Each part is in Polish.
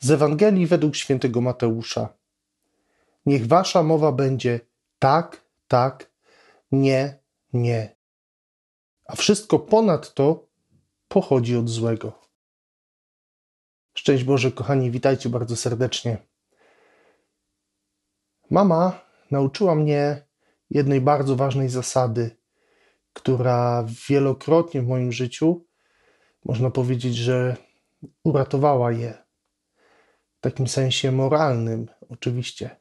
Z Ewangelii według świętego Mateusza. Niech wasza mowa będzie tak, tak, nie, nie. A wszystko ponad to pochodzi od złego. Szczęść Boże, kochani, witajcie bardzo serdecznie. Mama nauczyła mnie jednej bardzo ważnej zasady, która wielokrotnie w moim życiu, można powiedzieć, że uratowała je. W takim sensie moralnym, oczywiście.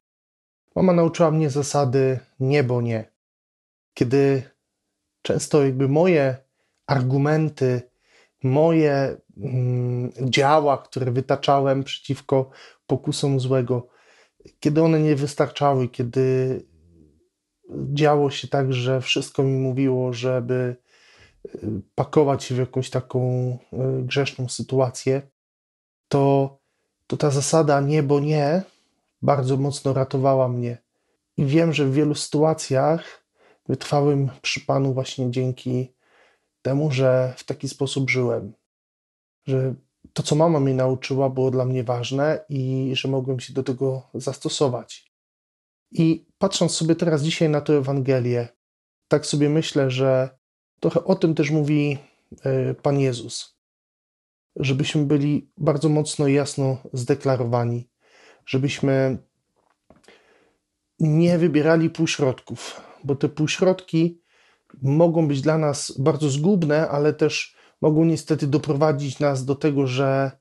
Mama nauczyła mnie zasady nie, bo nie. Kiedy często jakby moje argumenty, moje mm, działa, które wytaczałem przeciwko pokusom złego, kiedy one nie wystarczały, kiedy działo się tak, że wszystko mi mówiło, żeby y, pakować się w jakąś taką y, grzeszną sytuację, to, to ta zasada nie, bo nie bardzo mocno ratowała mnie. I wiem, że w wielu sytuacjach wytrwałem przy Panu właśnie dzięki temu, że w taki sposób żyłem. Że to, co mama mi nauczyła, było dla mnie ważne i że mogłem się do tego zastosować. I patrząc sobie teraz dzisiaj na tę Ewangelię, tak sobie myślę, że trochę o tym też mówi e, Pan Jezus. Żebyśmy byli bardzo mocno i jasno zdeklarowani, żebyśmy nie wybierali półśrodków, bo te półśrodki mogą być dla nas bardzo zgubne, ale też mogą niestety doprowadzić nas do tego, że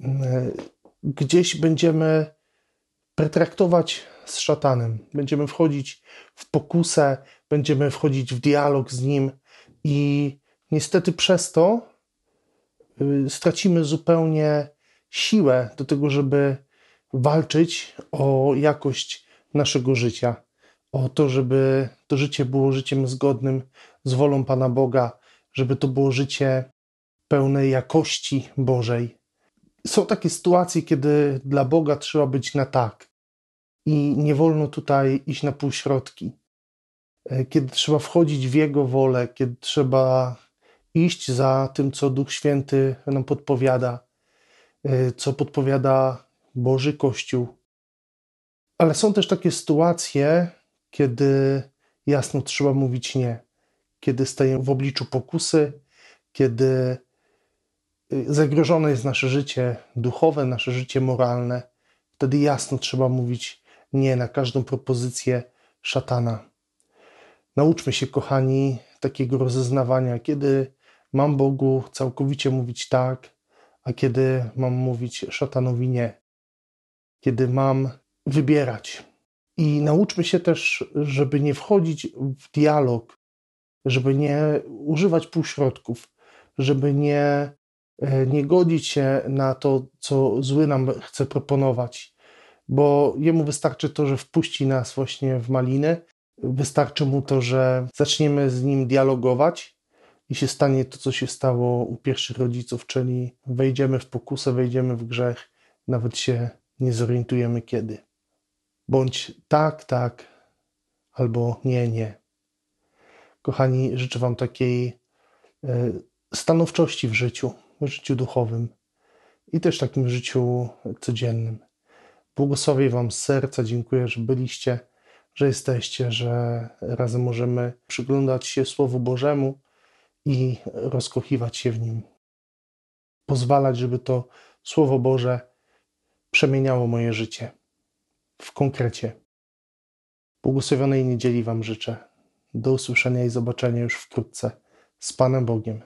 mm, gdzieś będziemy pretraktować z szatanem, będziemy wchodzić w pokusę, będziemy wchodzić w dialog z nim i niestety przez to stracimy zupełnie siłę do tego, żeby walczyć o jakość naszego życia, o to, żeby to życie było życiem zgodnym z wolą Pana Boga, żeby to było życie pełne jakości Bożej. Są takie sytuacje, kiedy dla Boga trzeba być na tak i nie wolno tutaj iść na półśrodki. E, kiedy trzeba wchodzić w Jego wolę, kiedy trzeba iść za tym, co Duch Święty nam podpowiada, e, co podpowiada Boży Kościół. Ale są też takie sytuacje, kiedy jasno trzeba mówić nie kiedy stajemy w obliczu pokusy, kiedy y, zagrożone jest nasze życie duchowe, nasze życie moralne, wtedy jasno trzeba mówić nie na każdą propozycję szatana. Nauczmy się, kochani, takiego rozeznawania, kiedy mam Bogu całkowicie mówić tak, a kiedy mam mówić szatanowi nie. Kiedy mam wybierać. I nauczmy się też, żeby nie wchodzić w dialog żeby nie używać półśrodków, żeby nie, e, nie godzić się na to, co zły nam chce proponować, bo jemu wystarczy to, że wpuści nas właśnie w maliny, wystarczy mu to, że zaczniemy z nim dialogować i się stanie to, co się stało u pierwszych rodziców, czyli wejdziemy w pokusę, wejdziemy w grzech, nawet się nie zorientujemy kiedy. Bądź tak, tak, albo nie, nie. Kochani, życzę Wam takiej e, stanowczości w życiu, w życiu duchowym i też takim życiu codziennym. Błogosławię Wam z serca, dziękuję, że byliście, że jesteście, że razem możemy przyglądać się Słowu Bożemu i rozkochiwać się w nim. Pozwalać, żeby to Słowo Boże przemieniało moje życie w konkrecie. Błogosławionej niedzieli Wam życzę. Do usłyszenia i zobaczenia już wkrótce. Z Panem Bogiem.